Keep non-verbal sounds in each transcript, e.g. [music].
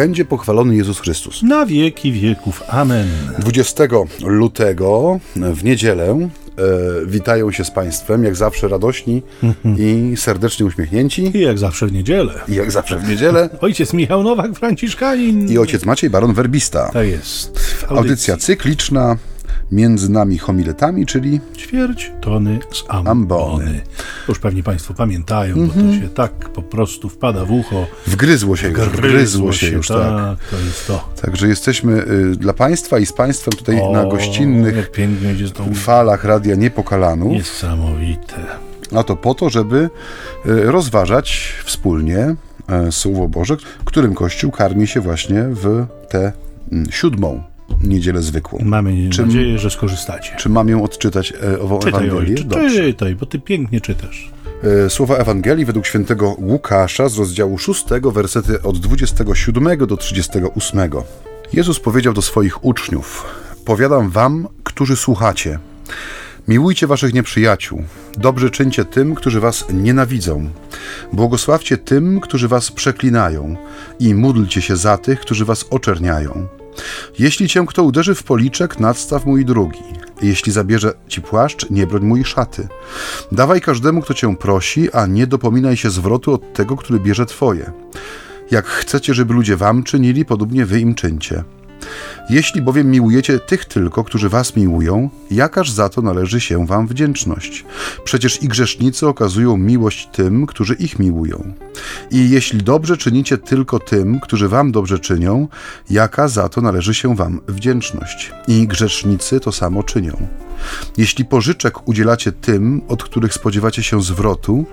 będzie pochwalony Jezus Chrystus. Na wieki wieków. Amen. 20 lutego w niedzielę e, witają się z Państwem, jak zawsze radośni i serdecznie uśmiechnięci. I jak zawsze w niedzielę. I jak zawsze w niedzielę. Ojciec Michał Nowak, Franciszkanin. I ojciec Maciej Baron Werbista. Tak jest. Audycja cykliczna między nami homiletami, czyli Ćwierć tony z ambony. Ambony. Już pewnie Państwo pamiętają, bo to się tak po prostu wpada w ucho. wgryzło się już, wgryzło się już, tak. tak. to jest to. Także jesteśmy y, dla Państwa i z Państwem tutaj O, na gościnnych to falach Radia Niepokalanów. Niesamowite. A to po to, żeby y, rozważać wspólnie e, Słowo Boże, którym Kościół karmi się właśnie w tę mm, siódmą niedzielę zwykłą. Mamy Czym- nadzieję, że skorzystacie. Czy mam ją odczytać e, ową Czytaj, Ewangelię? ojcze, Dobrze. czytaj, bo ty pięknie czytasz. E, Słowa Ewangelii według świętego Łukasza z rozdziału 6, wersety od 27 do 38. Jezus powiedział do swoich uczniów: Powiadam wam, którzy słuchacie. Miłujcie waszych nieprzyjaciół, dobrze czyńcie tym, którzy was nienawidzą. Błogosławcie tym, którzy was przeklinają, i módlcie się za tych, którzy was oczerniają. Jeśli cię kto uderzy w policzek, nadstaw mój drugi. Jeśli zabierze ci płaszcz, nie broń mój szaty. Dawaj każdemu, kto cię prosi, a nie dopominaj się zwrotu od tego, który bierze twoje. Jak chcecie, żeby ludzie wam czynili, podobnie wy im czyńcie. Jeśli bowiem miłujecie tych tylko, którzy was miłują, jakaż za to należy się wam wdzięczność? Przecież i grzesznicy okazują miłość tym, którzy ich miłują. I jeśli dobrze czynicie tylko tym, którzy wam dobrze czynią, jaka za to należy się wam wdzięczność? I grzesznicy to samo czynią. Jeśli pożyczek udzielacie tym, od których spodziewacie się zwrotu,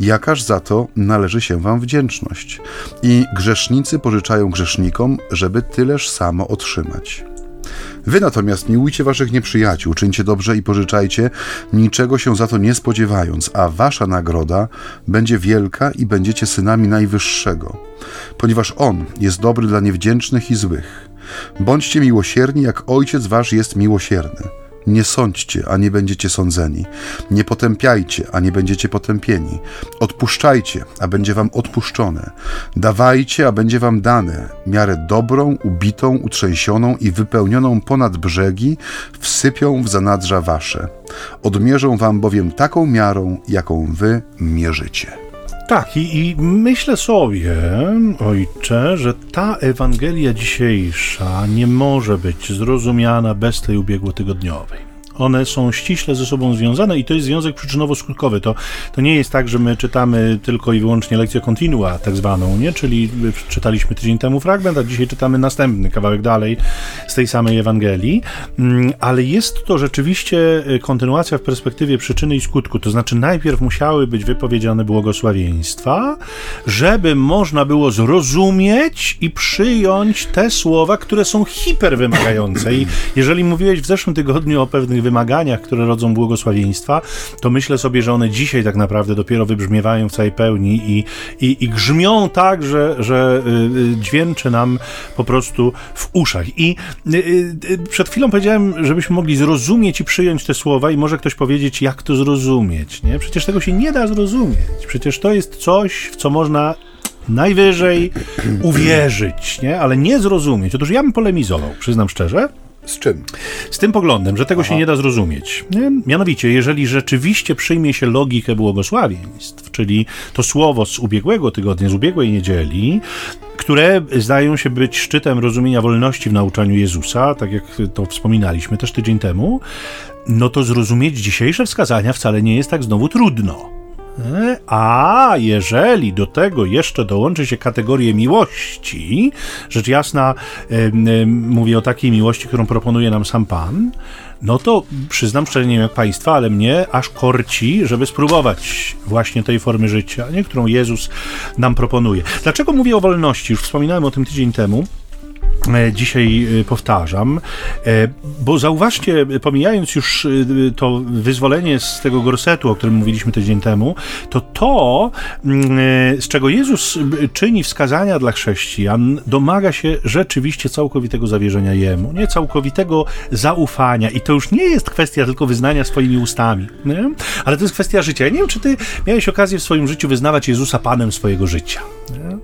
jakaż za to należy się wam wdzięczność? I grzesznicy pożyczają grzesznikom, żeby tyleż samo otrzymać. Wy natomiast miłujcie waszych nieprzyjaciół, czyńcie dobrze i pożyczajcie, niczego się za to nie spodziewając, a wasza nagroda będzie wielka i będziecie synami Najwyższego, ponieważ On jest dobry dla niewdzięcznych i złych. Bądźcie miłosierni, jak Ojciec wasz jest miłosierny. Nie sądźcie, a nie będziecie sądzeni. Nie potępiajcie, a nie będziecie potępieni. Odpuszczajcie, a będzie wam odpuszczone. Dawajcie, a będzie wam dane. Miarę dobrą, ubitą, utrzęsioną i wypełnioną ponad brzegi wsypią w zanadrza wasze. Odmierzą wam bowiem taką miarą, jaką wy mierzycie. Tak, i, i myślę sobie, ojcze, że ta Ewangelia dzisiejsza nie może być zrozumiana bez tej ubiegłotygodniowej. One są ściśle ze sobą związane i to jest związek przyczynowo-skutkowy. To, to nie jest tak, że my czytamy tylko i wyłącznie lekcję continua, tak zwaną, nie? czyli czytaliśmy tydzień temu fragment, a dzisiaj czytamy następny kawałek dalej z tej samej Ewangelii, Mm, ale jest to rzeczywiście y, kontynuacja w perspektywie przyczyny i skutku. To znaczy, najpierw musiały być wypowiedziane błogosławieństwa, żeby można było zrozumieć i przyjąć te słowa, które są hiperwymagające. I jeżeli mówiłeś w zeszłym tygodniu o pewnych wymaganiach, które rodzą błogosławieństwa, to myślę sobie, że one dzisiaj tak naprawdę dopiero wybrzmiewają w całej pełni i, i, i grzmią tak, że, że y, y, dźwięczy nam po prostu w uszach. I y, przed chwilą powiedziałem, żebyśmy mogli zrozumieć i przyjąć te słowa i może ktoś powiedzieć, jak to zrozumieć, nie? Przecież tego się nie da zrozumieć. Przecież to jest coś, w co można najwyżej uwierzyć, nie? Ale nie zrozumieć. Otóż ja bym polemizował, przyznam szczerze, Z czym? z tym poglądem, że tego się nie da zrozumieć. Mianowicie, jeżeli rzeczywiście przyjmie się logikę błogosławieństw, czyli to słowo z ubiegłego tygodnia, z ubiegłej niedzieli, które zdają się być szczytem rozumienia wolności w nauczaniu Jezusa, tak jak to wspominaliśmy też tydzień temu, no to zrozumieć dzisiejsze wskazania wcale nie jest tak znowu trudno. A jeżeli do tego jeszcze dołączy się kategorię miłości, rzecz jasna, mówię o takiej miłości, którą proponuje nam sam Pan, no to przyznam szczerze, nie wiem jak Państwa, ale mnie aż korci, żeby spróbować właśnie tej formy życia, nie? którą Jezus nam proponuje. Dlaczego mówię o wolności? Już wspominałem o tym tydzień temu. E, Dzisiaj e, powtarzam, e, bo zauważcie, pomijając już to wyzwolenie z tego gorsetu, o którym mówiliśmy tydzień temu, to to, mm, z czego Jezus czyni wskazania dla chrześcijan, domaga się rzeczywiście całkowitego zawierzenia Jemu, nie całkowitego zaufania. I to już nie jest kwestia tylko wyznania swoimi ustami, nie? ale to jest kwestia życia. Ja nie wiem, czy ty miałeś okazję w swoim życiu wyznawać Jezusa Panem swojego życia. Nie?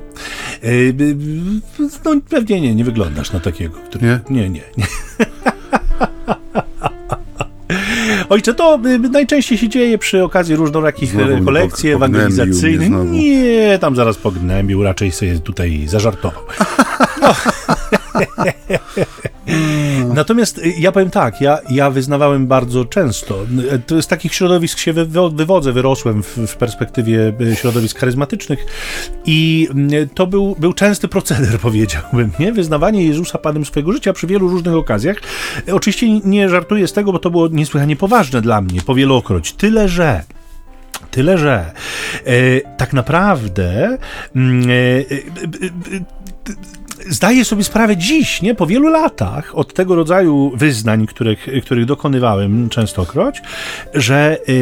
No pewnie nie, nie wyglądasz na takiego. Który... Nie? Nie, nie. nie. [laughs] Ojcze, to najczęściej się dzieje przy okazji różnorakich Znowu kolekcji pog- ewangelizacyjnych. Nie, tam zaraz pognębił, raczej sobie tutaj zażartował. No. [laughs] [laughs] Natomiast y, ja powiem tak, ja, ja wyznawałem bardzo często, y, to z takich środowisk się wywo- wywodzę, wyrosłem w, w perspektywie y, środowisk charyzmatycznych i to był, był częsty proceder, [laughs] powiedziałbym, nie? Wyznawanie Jezusa Panem swojego życia przy wielu różnych okazjach. Oczywiście nie żartuję z tego, bo to było niesłychanie poważne dla mnie, powielokroć. Tyle, że Tyle, że tak naprawdę mm, zdaję sobie sprawę dziś, nie, po wielu latach od tego rodzaju wyznań, których, których dokonywałem częstokroć, że e,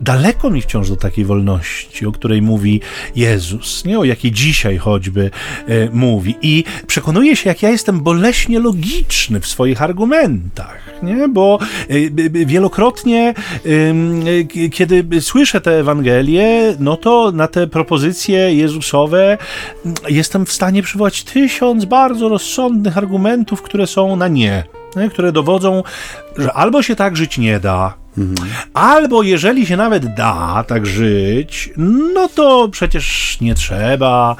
daleko mi wciąż do takiej wolności, o której mówi Jezus, nie, o jakiej dzisiaj choćby e, mówi. I przekonuję się, jak ja jestem boleśnie logiczny w swoich argumentach, nie, bo b- wielokrotnie, kiedy słyszę te Ewangelie, no to na te propozycje Jezusowe mm, jestem w stanie przywołać tysiąc bardzo rozsądnych argumentów, które są na nie, które dowodzą, że albo się tak żyć nie da, Albo jeżeli się nawet da tak żyć, no to przecież nie trzeba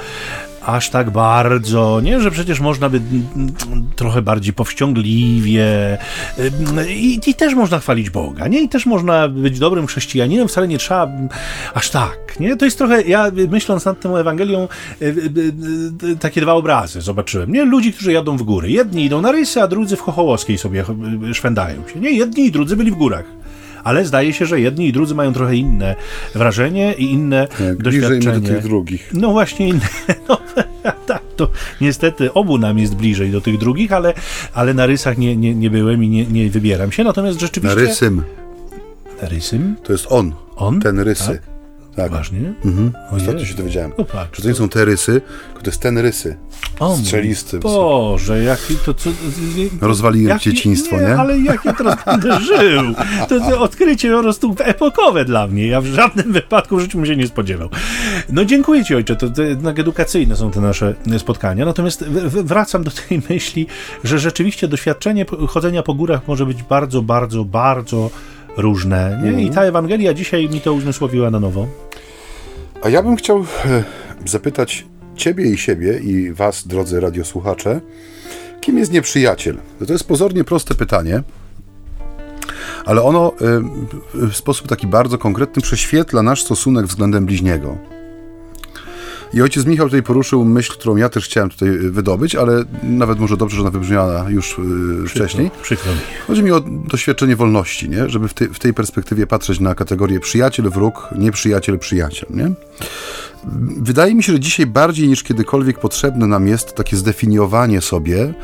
aż tak bardzo, nie? Że przecież można by mm, trochę bardziej powściągliwie ym, i, i też można chwalić Boga, nie? I też można być dobrym chrześcijaninem, wcale nie trzeba mm, aż tak, nie? To jest trochę, ja myśląc nad tą Ewangelią, y, y, y, takie dwa obrazy zobaczyłem, nie? Ludzi, którzy jadą w góry. Jedni idą na rysy, a drudzy w Chochołowskiej sobie szwędają się, nie? Jedni i drudzy byli w górach. Ale zdaje się, że jedni i drudzy mają trochę inne wrażenie i inne Tak, doświadczenie. do tych drugich. No właśnie, inne. [laughs] No, [laughs] tak, to niestety obu nam jest bliżej do tych drugich, ale, ale na rysach nie, nie, nie byłem i nie, nie wybieram się. Natomiast Na rzeczywiście. rysym. Na rysym? To jest on. On? Ten rysy. Tak? Tak. Ważnie? Mhm. Ostatnio się dowiedziałem. No patrz. Że to nie są te rysy, to jest ten rysy. O Strzelisty. Boże, jaki to co... Rozwaliłem jaki- dzieciństwo, nie? ale jak ja teraz będę [laughs] żył? To, to odkrycie po prostu epokowe dla mnie. Ja w żadnym wypadku w życiu bym się nie spodziewał. No dziękuję Ci, ojcze. To, to jednak edukacyjne są te nasze spotkania. Natomiast wracam do tej myśli, że rzeczywiście doświadczenie chodzenia po górach może być bardzo, bardzo, bardzo różne. Nie? I ta Ewangelia dzisiaj mi to uzmysłowiła na nowo. A ja bym chciał e, zapytać Ciebie i siebie i Was, drodzy radiosłuchacze, kim jest nieprzyjaciel? No To jest pozornie proste pytanie, ale ono e, w sposób taki bardzo konkretny prześwietla nasz stosunek względem bliźniego. I ojciec Michał tutaj poruszył myśl, którą ja też chciałem tutaj wydobyć, ale nawet może dobrze, że ona wybrzmiała już e, wcześniej. Przykro mi. Chodzi mi o doświadczenie wolności, nie? żeby w tej, w tej perspektywie patrzeć na kategorię przyjaciel, wróg, nieprzyjaciel, przyjaciel. Nie? Wydaje mi się, że dzisiaj bardziej niż kiedykolwiek potrzebne nam jest takie zdefiniowanie sobie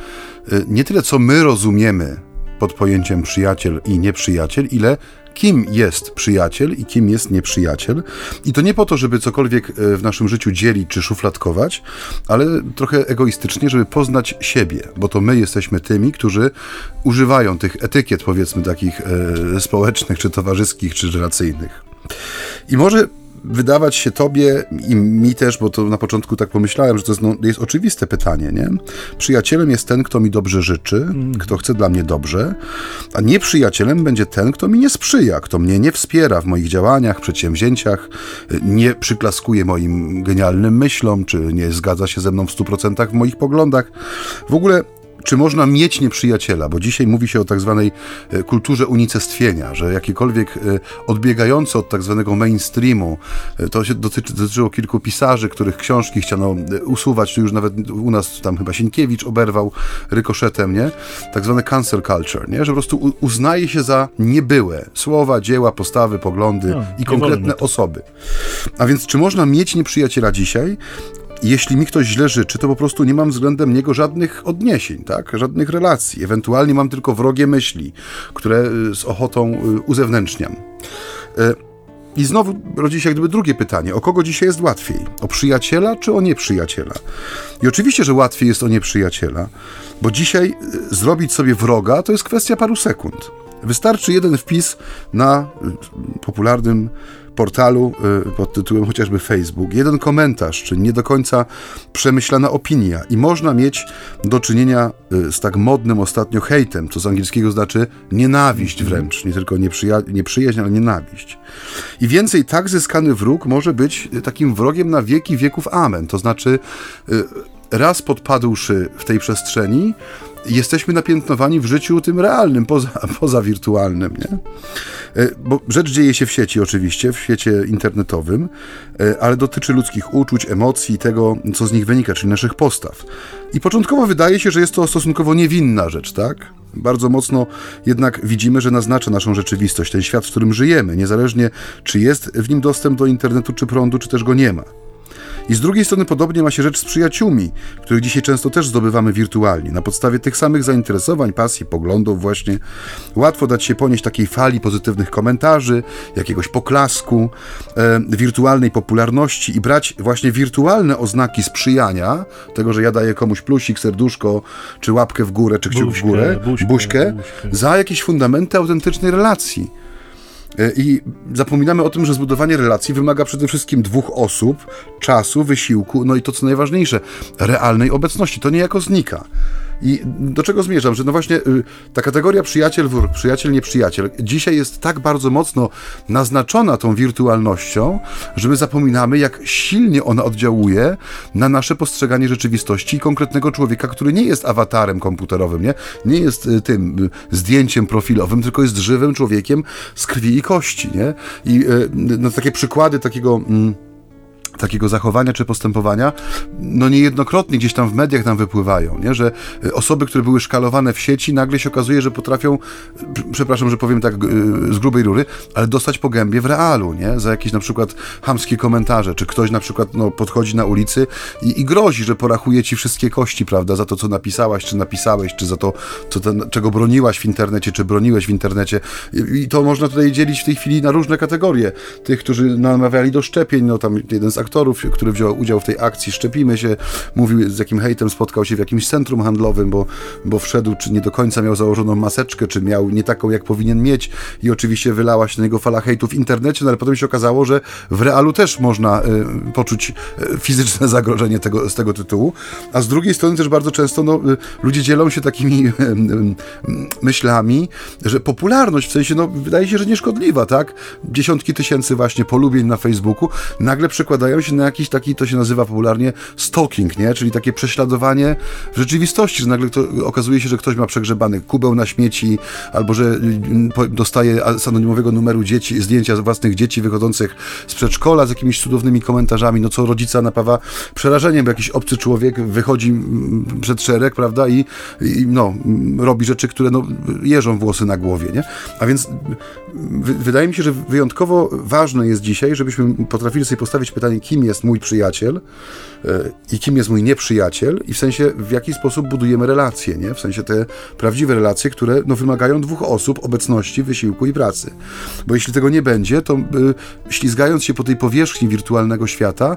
y, nie tyle, co my rozumiemy pod pojęciem przyjaciel i nieprzyjaciel, ile kim jest przyjaciel i kim jest nieprzyjaciel. I to nie po to, żeby cokolwiek y, w naszym życiu dzielić czy szufladkować, ale trochę egoistycznie, żeby poznać siebie, bo to my jesteśmy tymi, którzy używają tych etykiet, powiedzmy, takich e, społecznych, czy towarzyskich, czy relacyjnych. I może wydawać się tobie i mi też, bo to na początku tak pomyślałem, że to jest, no, jest oczywiste pytanie, nie? Przyjacielem jest ten, kto mi dobrze życzy, kto chce dla mnie dobrze, a nieprzyjacielem będzie ten, kto mi nie sprzyja, kto mnie nie wspiera w moich działaniach, przedsięwzięciach, nie przyklaskuje moim genialnym myślom, czy nie zgadza się ze mną w 100% w moich poglądach. W ogóle czy można mieć nieprzyjaciela? Bo dzisiaj mówi się o tak zwanej e, kulturze unicestwienia, że jakiekolwiek e, odbiegające od tak zwanego mainstreamu, e, to się dotyczy, dotyczyło kilku pisarzy, których książki chciano usuwać, czy już nawet u nas tam chyba Sienkiewicz oberwał rykoszetem, nie? Tak zwane cancel culture, nie? Że po prostu uznaje się za niebyłe słowa, dzieła, postawy, poglądy No, i konkretne osoby. A więc czy można mieć nieprzyjaciela dzisiaj? Jeśli mi ktoś źle życzy, to po prostu nie mam względem niego żadnych odniesień, tak? żadnych relacji. Ewentualnie mam tylko wrogie myśli, które y, z ochotą y, uzewnętrzniam. Y, I znowu rodzi się jak gdyby drugie pytanie: o kogo dzisiaj jest łatwiej? O przyjaciela czy o nieprzyjaciela? I oczywiście, że łatwiej jest o nieprzyjaciela, bo dzisiaj zrobić sobie wroga to jest kwestia paru sekund. Wystarczy jeden wpis na popularnym portalu y, pod tytułem chociażby Facebook. Jeden komentarz, czy nie do końca przemyślana opinia. I można mieć do czynienia y, z tak modnym ostatnio hejtem, co z angielskiego znaczy nienawiść wręcz, nie tylko nieprzyja- nieprzyjaźń, ale nienawiść. I więcej tak zyskany wróg może być takim wrogiem na wieki wieków. Amen, to znaczy raz podpadłszy w tej przestrzeni, jesteśmy napiętnowani w życiu tym realnym, poza, [laughs] poza wirtualnym, nie? E, bo rzecz dzieje się w sieci oczywiście, w świecie internetowym, e, ale dotyczy ludzkich uczuć, emocji i tego, co z nich wynika, czyli naszych postaw. I początkowo wydaje się, że jest to stosunkowo niewinna rzecz, tak? Bardzo mocno jednak widzimy, że naznacza naszą rzeczywistość, ten świat, w którym żyjemy, niezależnie czy jest w nim dostęp do internetu czy prądu, czy też go nie ma. I z drugiej strony podobnie ma się rzecz z przyjaciółmi, których dzisiaj często też zdobywamy wirtualnie. Na podstawie tych samych zainteresowań, pasji, poglądów właśnie łatwo dać się ponieść takiej fali pozytywnych komentarzy, jakiegoś poklasku, e, wirtualnej popularności i brać właśnie wirtualne oznaki sprzyjania, tego, że ja daję komuś plusik, serduszko, czy łapkę w górę, czy kciuk buźkę, w górę, buźkę, buźkę, buźkę, za jakieś fundamenty autentycznej relacji. E, I zapominamy o tym, że zbudowanie relacji wymaga przede wszystkim dwóch osób, czasu, wysiłku, no i to co najważniejsze, realnej obecności. To niejako znika. I do czego zmierzam? Że no właśnie y, ta kategoria przyjaciel, wróg, przyjaciel, nieprzyjaciel dzisiaj jest tak bardzo mocno naznaczona tą wirtualnością, że my zapominamy, jak silnie ona oddziałuje na nasze postrzeganie rzeczywistości i konkretnego człowieka, który nie jest awatarem komputerowym, nie, nie jest y, tym y, zdjęciem profilowym, tylko jest żywym człowiekiem z krwi i kości. Nie? I no, takie przykłady takiego. Mm, takiego zachowania czy postępowania, no niejednokrotnie gdzieś tam w mediach nam wypływają, nie? że y, osoby, które były szkalowane w sieci, nagle się okazuje, że potrafią, przepraszam, że powiem tak y, z grubej rury, ale dostać po gębie w realu, nie? Za jakieś na przykład hamskie komentarze, czy ktoś na przykład no, podchodzi na ulicy i, i grozi, że porachuje ci wszystkie kości, prawda, za to, co napisałaś, czy napisałeś, czy za to, co ten, czego broniłaś w internecie, czy broniłeś w internecie. I, I to można tutaj dzielić w tej chwili na różne kategorie. Tych, którzy namawiali do szczepień, no tam jeden z aktorów, który wziął udział w tej akcji. Szczepimy się, mówił z jakim hejtem spotkał się w jakimś centrum handlowym, bo, bo wszedł, czy nie do końca miał założoną maseczkę, czy miał nie taką, jak powinien mieć. I oczywiście wylała się na niego fala hejtu w internecie, no ale potem się okazało, że w realu też można y, poczuć y, fizyczne [laughs] zagrożenie tego, z tego tytułu, a z drugiej strony też bardzo często no, y, ludzie dzielą się takimi [laughs] myślami, że popularność, w sensie, no wydaje się, że nieszkodliwa, tak? Dziesiątki tysięcy właśnie polubień na Facebooku. Nagle przekładają się na jakiś taki, to się nazywa popularnie stalking, nie? Czyli takie prześladowanie w rzeczywistości, że nagle to, okazuje się, że ktoś ma przegrzebany kubeł na śmieci, albo że mm, dostaje z anonimowego numeru dzieci, zdjęcia własnych dzieci wychodzących z przedszkola z jakimiś cudownymi komentarzami, no co rodzica napawa przerażeniem, bo jakiś obcy człowiek wychodzi mm, przed szereg, prawda, i, i no, robi rzeczy, które no, jeżą włosy na głowie, nie? A więc wydaje mi się, że wyjątkowo ważne jest dzisiaj, żebyśmy potrafili sobie postawić pytanie, kim jest mój przyjaciel e, i kim jest mój nieprzyjaciel i w sensie w jaki sposób budujemy relacje, nie? W sensie te prawdziwe relacje, które no, wymagają dwóch osób, obecności, wysiłku i pracy. Bo jeśli tego nie będzie, to y, ślizgając się po tej powierzchni wirtualnego świata,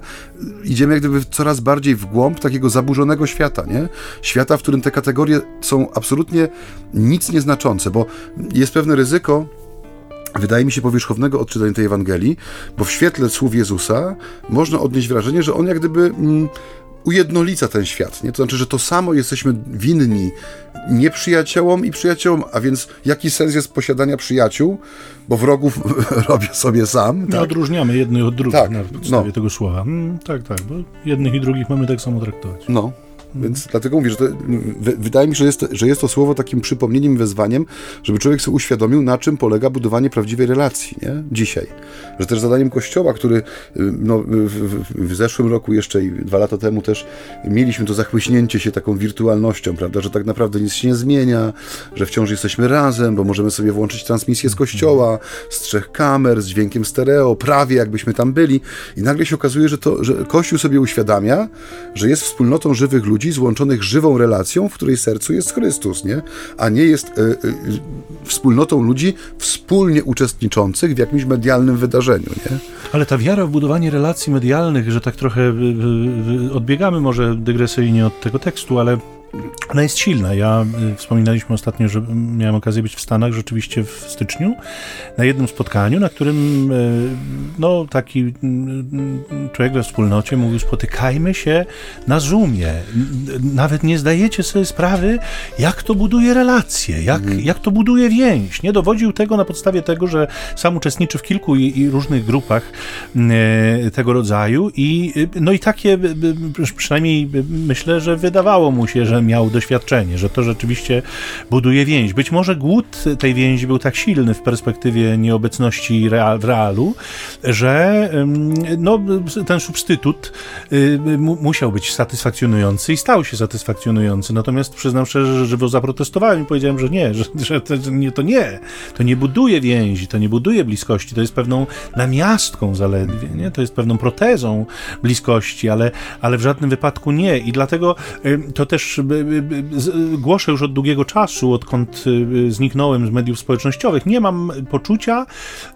idziemy jak gdyby coraz bardziej w głąb takiego zaburzonego świata, nie? Świata, w którym te kategorie są absolutnie nic nieznaczące, bo jest pewne ryzyko, wydaje mi się, powierzchownego odczytania tej Ewangelii, bo w świetle słów Jezusa można odnieść wrażenie, że on jak gdyby mm, ujednolica ten świat. Nie? To znaczy, że to samo jesteśmy winni nieprzyjaciołom i przyjaciołom, a więc jaki sens jest posiadania przyjaciół, bo wrogów [laughs] robię sobie sam. Tak? odróżniamy jednych od drugich tak, na podstawie no. tego słowa. Hmm, tak, tak, bo jednych i drugich mamy tak samo traktować. No. Więc dlatego mówię, że to, wydaje mi się, że jest, że jest to słowo takim przypomnieniem, wezwaniem, żeby człowiek sobie uświadomił, na czym polega budowanie prawdziwej relacji nie? dzisiaj. Że też zadaniem Kościoła, który y, no, w, w, zeszłym roku jeszcze i dwa lata temu też mieliśmy to zachłyśnięcie się taką wirtualnością, prawda, że tak naprawdę nic się nie zmienia, że wciąż jesteśmy razem, bo możemy sobie włączyć transmisję z Kościoła, z trzech kamer, z dźwiękiem stereo, prawie jakbyśmy tam byli i nagle się okazuje, że, to, że Kościół sobie uświadamia, że jest wspólnotą żywych ludzi, ludzi złączonych żywą relacją, w której sercu jest Chrystus, nie? A nie jest y, y, wspólnotą ludzi wspólnie uczestniczących w jakimś medialnym wydarzeniu, nie? Ale ta wiara w budowanie relacji medialnych, że tak trochę odbiegamy może dygresyjnie od tego tekstu, ale Ona jest silna. Ja y, wspominaliśmy ostatnio, że miałem okazję być w Stanach rzeczywiście w styczniu na jednym spotkaniu, na którym y, no, taki y, człowiek we wspólnocie mówił: Spotykajmy się na Zoomie. Nawet nie zdajecie sobie sprawy, jak to buduje relacje, jak, mhm. jak to buduje więź. Nie dowodził tego na podstawie tego, że sam uczestniczy w kilku i, i różnych grupach tego rodzaju i no i takie przynajmniej myślę, że wydawało mu się, że miał doświadczenie, że to rzeczywiście buduje więź. Być może głód tej więzi był tak silny w perspektywie nieobecności real, w realu, że no, ten substytut y, musiał być satysfakcjonujący i stał się satysfakcjonujący. Natomiast przyznam szczerze, że żywo zaprotestowałem i powiedziałem, że nie, [laughs] że, że to, nie, to nie. To nie buduje więzi, to nie buduje bliskości, to jest pewną namiastką zaledwie, nie? to jest pewną protezą bliskości, ale, ale w żadnym wypadku nie. I dlatego to też głoszę już od długiego czasu, odkąd y, zniknąłem z mediów społecznościowych. Nie mam poczucia,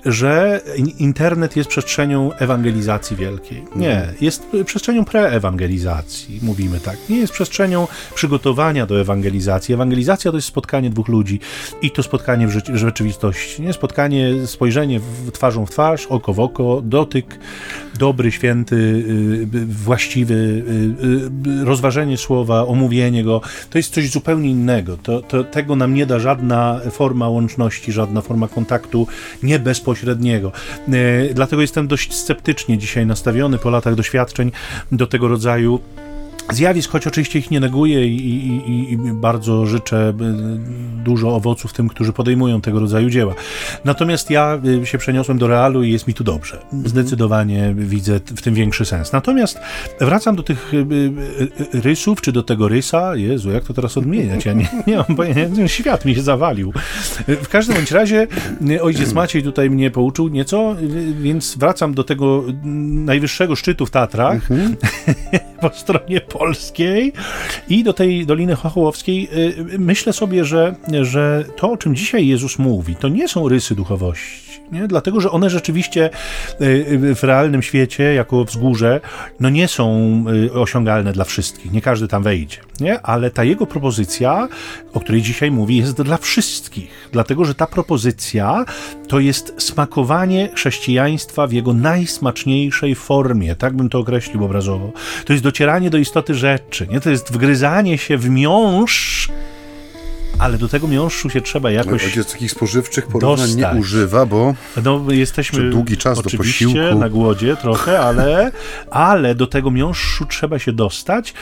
że internet jest przestrzenią ewangelizacji wielkiej. Nie, mhm. jest przestrzenią preewangelizacji, mówimy tak. Nie jest przestrzenią przygotowania do ewangelizacji. Ewangelizacja to jest spotkanie dwóch ludzi i to spotkanie w, w rzeczywistości. Nie spotkanie, spojrzenie w twarzą w twarz, oko w oko, dotyk, dobry, święty, y, właściwy, y, rozważenie słowa, omówienie go, to jest coś zupełnie innego. To, to, tego nam nie da żadna forma łączności, żadna forma kontaktu nie bezpośredniego. Dlatego jestem dość sceptycznie dzisiaj nastawiony po latach doświadczeń do tego rodzaju zjawisk, choć oczywiście ich nie neguję i, i, i, bardzo życzę y, dużo owoców tym, którzy podejmują tego rodzaju dzieła. Natomiast ja y, się przeniosłem do realu i jest mi tu dobrze. Zdecydowanie widzę w tym większy sens. Natomiast wracam do tych y, rysów, czy do tego rysa. Jezu, jak to teraz odmieniać? Ja nie, nie mam pojęcia, świat mi się zawalił. W każdym bądź razie ojciec Maciej tutaj mnie pouczył nieco, więc wracam do tego najwyższego szczytu w Tatrach mhm. [laughs] po stronie polskiej i do tej Doliny Chochołowskiej, y, myślę sobie, że, że to, o czym dzisiaj Jezus mówi, to nie są rysy duchowości. Nie? Dlatego, że one rzeczywiście y, y, w realnym świecie, jako wzgórze, no nie są osiągalne dla wszystkich. Nie każdy tam wejdzie. Nie? Ale ta jego propozycja, o której dzisiaj mówi, jest dla wszystkich. Dlatego, że ta propozycja to jest smakowanie chrześcijaństwa w jego najsmaczniejszej formie. Tak bym to określił obrazowo. To jest docieranie do istoty istoty rzeczy. Nie? To jest wgryzanie się w miąższ, ale do tego miąższu się trzeba jakoś. Ojciec takich spożywczych porównań dostać. nie używa, bo no, jesteśmy długi czas do posiłku. na głodzie trochę, ale, ale do tego miąższu trzeba się dostać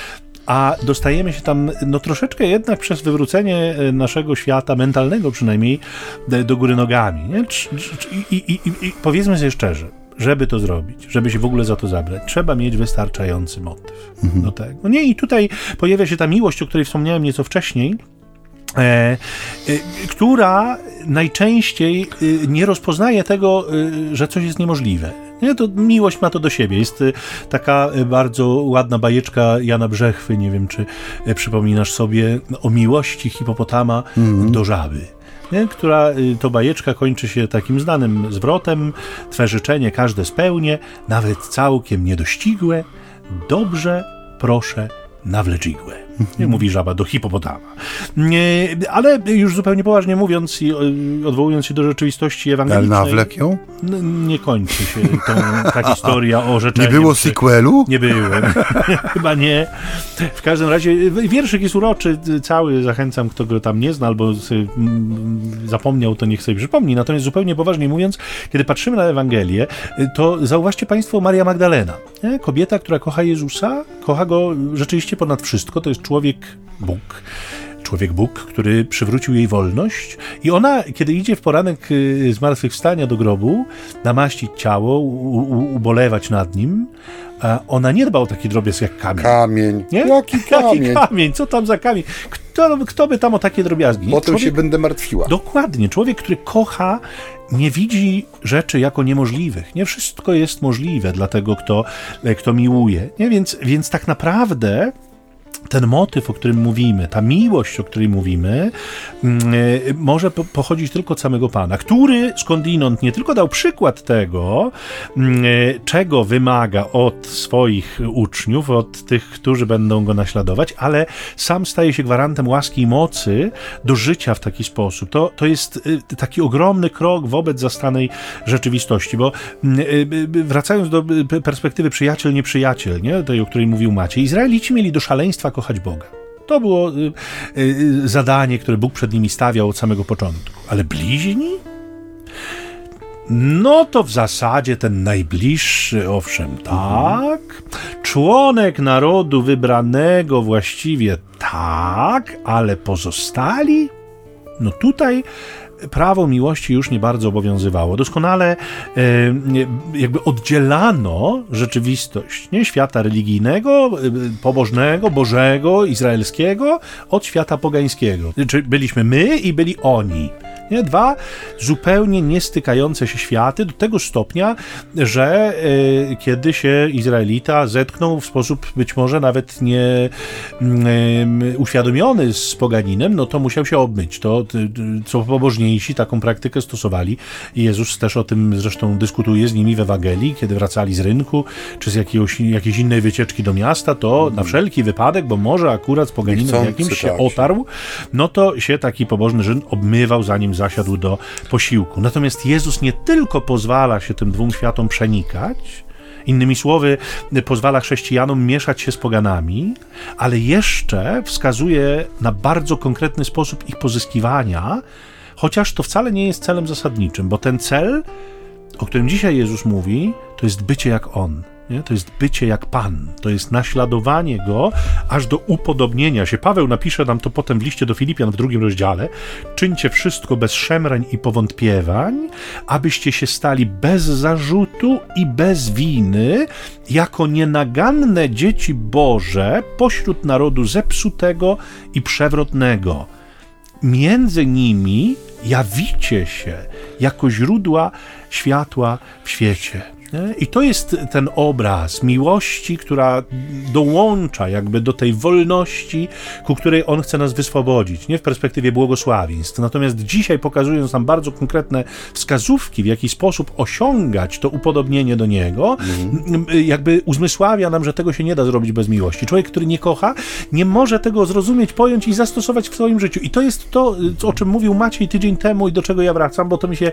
a dostajemy się tam no troszeczkę jednak przez wywrócenie e, naszego świata, mentalnego przynajmniej, do góry nogami. Nie? I, i, i, I powiedzmy sobie szczerze, żeby to zrobić, żeby się w ogóle za to zabrać, trzeba mieć wystarczający motyw mhm. do tego. No nie, i tutaj pojawia się ta miłość, o której wspomniałem nieco wcześniej, E, e, która najczęściej e, nie rozpoznaje tego, e, że coś jest niemożliwe. Nie, to miłość ma to do siebie. Jest e, taka bardzo ładna bajeczka Jana Brzechwy, nie wiem, czy przypominasz sobie, o miłości hipopotama mm -hmm. do żaby nie? która y, to bajeczka kończy się takim znanym zwrotem: Twe życzenie każde spełnię, nawet całkiem niedościgłe. Dobrze, proszę, nawlecz igłę. Mówi żaba do hipopotama. Ale już zupełnie poważnie mówiąc i odwołując się do rzeczywistości ewangelicznej... Ale nawlek ją? Nie kończy się tą, ta historia o rzeczeniu. Nie było sequelu? Nie byłem. [laughs] Chyba nie. W każdym razie wierszyk jest uroczy, cały. Zachęcam, kto go tam nie zna albo zapomniał, to niech sobie przypomni. Natomiast zupełnie poważnie mówiąc, kiedy patrzymy na Ewangelię, to zauważcie Państwo Maria Magdalena. Nie? Kobieta, która kocha Jezusa, kocha go rzeczywiście ponad wszystko. To jest człowiek Bóg człowiek Bóg, który przywrócił jej wolność. I ona, kiedy idzie w poranek y, zmartwychwstania do grobu, namaścić ciało, u, u, ubolewać nad nim, ona nie dba o taki drobiazg jak kamień. Kamień. Nie? Jaki [laughs] kamień? Jaki kamień? Co tam za kamień? Kto, kto by tam o takie drobiazgi? Potem człowiek, się będę martwiła. Dokładnie. Człowiek, który kocha, nie widzi rzeczy jako niemożliwych. Nie wszystko jest możliwe dla tego, kto, kto miłuje. Nie? Więc, więc tak naprawdę ten motyw, o którym mówimy, ta miłość, o której mówimy, mm, e, może pochodzić tylko od samego Pana, który skądinąd nie tylko dał przykład tego, mm, e, czego wymaga od swoich uczniów, od tych, którzy będą go naśladować, ale sam staje się gwarantem łaski i mocy do życia w taki sposób. To, to jest e, taki ogromny krok wobec zastanej rzeczywistości, bo mm, wracając do perspektywy przyjaciel-nieprzyjaciel, nie? tej, o której mówił Maciej, Izraelici mieli do szaleństwa kochać Boga. To było y, y, zadanie, które Bóg przed nimi stawiał od samego początku. Ale bliźni? No to w zasadzie ten najbliższy, owszem, tak. Członek narodu wybranego właściwie tak, ale pozostali? No tutaj prawo miłości już nie bardzo obowiązywało. Doskonale e, jakby oddzielano rzeczywistość nie? świata religijnego, e, pobożnego, bożego, izraelskiego od świata pogańskiego. Czyli byliśmy my i byli oni. Nie? Dwa zupełnie niestykające się światy do tego stopnia, że e, kiedy się Izraelita zetknął w sposób być może nawet nie e, uświadomiony z poganinem, no to musiał się obmyć. To co pobożniejsi taką praktykę stosowali. Jezus też o tym zresztą dyskutuje z nimi w Ewangelii, kiedy wracali z rynku, czy z jakiegoś, jakiejś innej wycieczki do miasta, to na wszelki wypadek, bo może akurat z poganinem jakimś się tak. otarł, no to się taki pobożny Żyd obmywał zanim zasiadł do posiłku. Natomiast Jezus nie tylko pozwala się tym dwóm światom przenikać, Innymi słowy, pozwala chrześcijanom mieszać się z poganami, ale jeszcze wskazuje na bardzo konkretny sposób ich pozyskiwania, chociaż to wcale nie jest celem zasadniczym, bo ten cel, o którym dzisiaj Jezus mówi, to jest bycie jak On. Nie? To jest bycie jak Pan, to jest naśladowanie Go aż do upodobnienia się. Paweł napisze nam to potem w liście do Filipian w drugim rozdziale. Czyńcie wszystko bez szemrań i powątpiewań, abyście się stali bez zarzutu i bez winy, jako nienaganne dzieci Boże pośród narodu zepsutego i przewrotnego. Między nimi jawicie się jako źródła światła w świecie. I to jest ten obraz miłości, która dołącza jakby do tej wolności, ku której on chce nas wyswobodzić, nie w perspektywie błogosławieństw. Natomiast dzisiaj pokazując nam bardzo konkretne wskazówki, w jaki sposób osiągać to upodobnienie do niego, mhm. jakby uzmysławia nam, że tego się nie da zrobić bez miłości. Człowiek, który nie kocha, nie może tego zrozumieć, pojąć i zastosować w swoim życiu. I to jest to, o czym mówił Maciej tydzień temu i do czego ja wracam, bo to mi się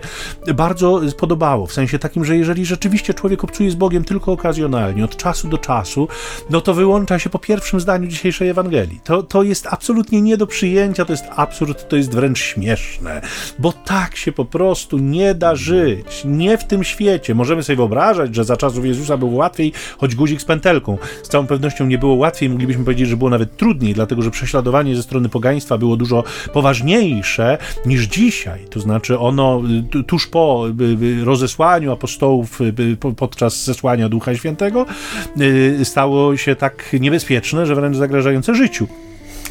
bardzo podobało. W sensie takim, że jeżeli rzeczywiście rzeczywiście człowiek obcuje z Bogiem tylko okazjonalnie, od czasu do czasu, no to wyłącza się po pierwszym zdaniu dzisiejszej Ewangelii. To, to jest absolutnie nie do przyjęcia, to jest absurd, to jest wręcz śmieszne, bo tak się po prostu nie da żyć. Nie w tym świecie. Możemy sobie wyobrażać, że za czasów Jezusa było łatwiej, choć guzik z pętelką. Z całą pewnością nie było łatwiej, moglibyśmy powiedzieć, że było nawet trudniej, dlatego że prześladowanie ze strony pogaństwa było dużo poważniejsze niż dzisiaj. To znaczy ono tuż po rozesłaniu apostołów podczas zesłania Ducha Świętego y, stało się tak niebezpieczne, że wręcz zagrażające życiu